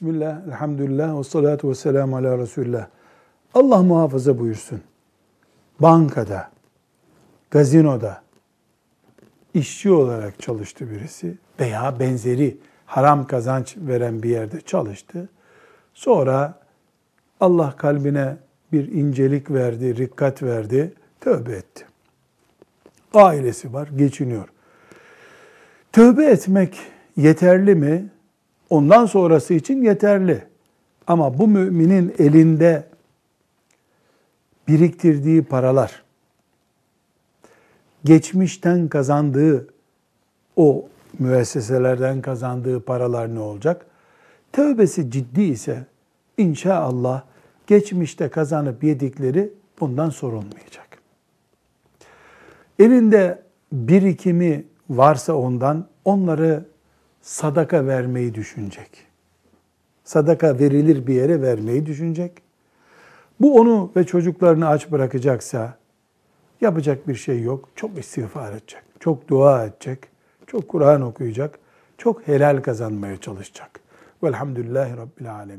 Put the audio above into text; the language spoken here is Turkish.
Bismillah, elhamdülillah, ve salatu ve selamu ala Resulullah. Allah muhafaza buyursun. Bankada, gazinoda işçi olarak çalıştı birisi veya benzeri haram kazanç veren bir yerde çalıştı. Sonra Allah kalbine bir incelik verdi, rikkat verdi, tövbe etti. Ailesi var, geçiniyor. Tövbe etmek yeterli mi? Ondan sonrası için yeterli. Ama bu müminin elinde biriktirdiği paralar, geçmişten kazandığı o müesseselerden kazandığı paralar ne olacak? Tövbesi ciddi ise inşallah geçmişte kazanıp yedikleri bundan sorulmayacak. Elinde birikimi varsa ondan onları sadaka vermeyi düşünecek. Sadaka verilir bir yere vermeyi düşünecek. Bu onu ve çocuklarını aç bırakacaksa yapacak bir şey yok. Çok istiğfar edecek, çok dua edecek, çok Kur'an okuyacak, çok helal kazanmaya çalışacak. Velhamdülillahi Rabbil Alemin.